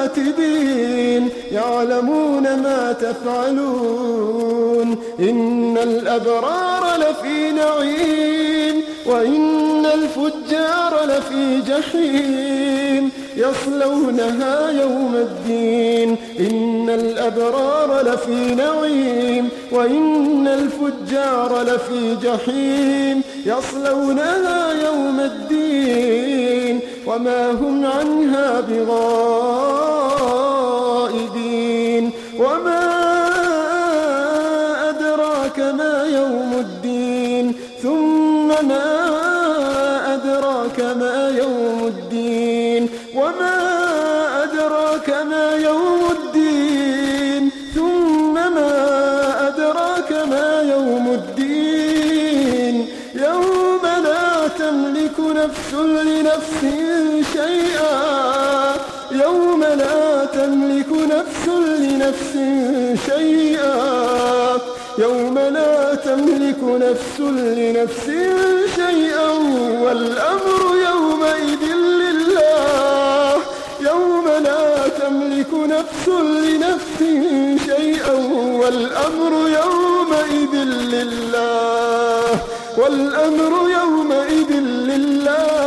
كاتبين يعلمون ما تفعلون إن الأبرار لفي نعيم وإن الفجار لفي جحيم يصلونها يوم الدين إن الأبرار لفي نعيم وإن الفجار لفي جحيم يصلونها يوم الدين وما هم عنها بغائبين أدراك ما يوم الدين ثم ما أدراك ما يوم الدين وما أدراك ما يوم الدين ثم ما أدراك ما يوم الدين. يوم لا تملك نفس لنفس شيئا يوم لا تملك نفس لنفس شيئا. يوم لا تملك نفس لنفس شيئا والأمر يومئذ لله. يوم لا تملك نفس لنفس شيئا والأمر يومئذ لله. والأمر يومئذ لله.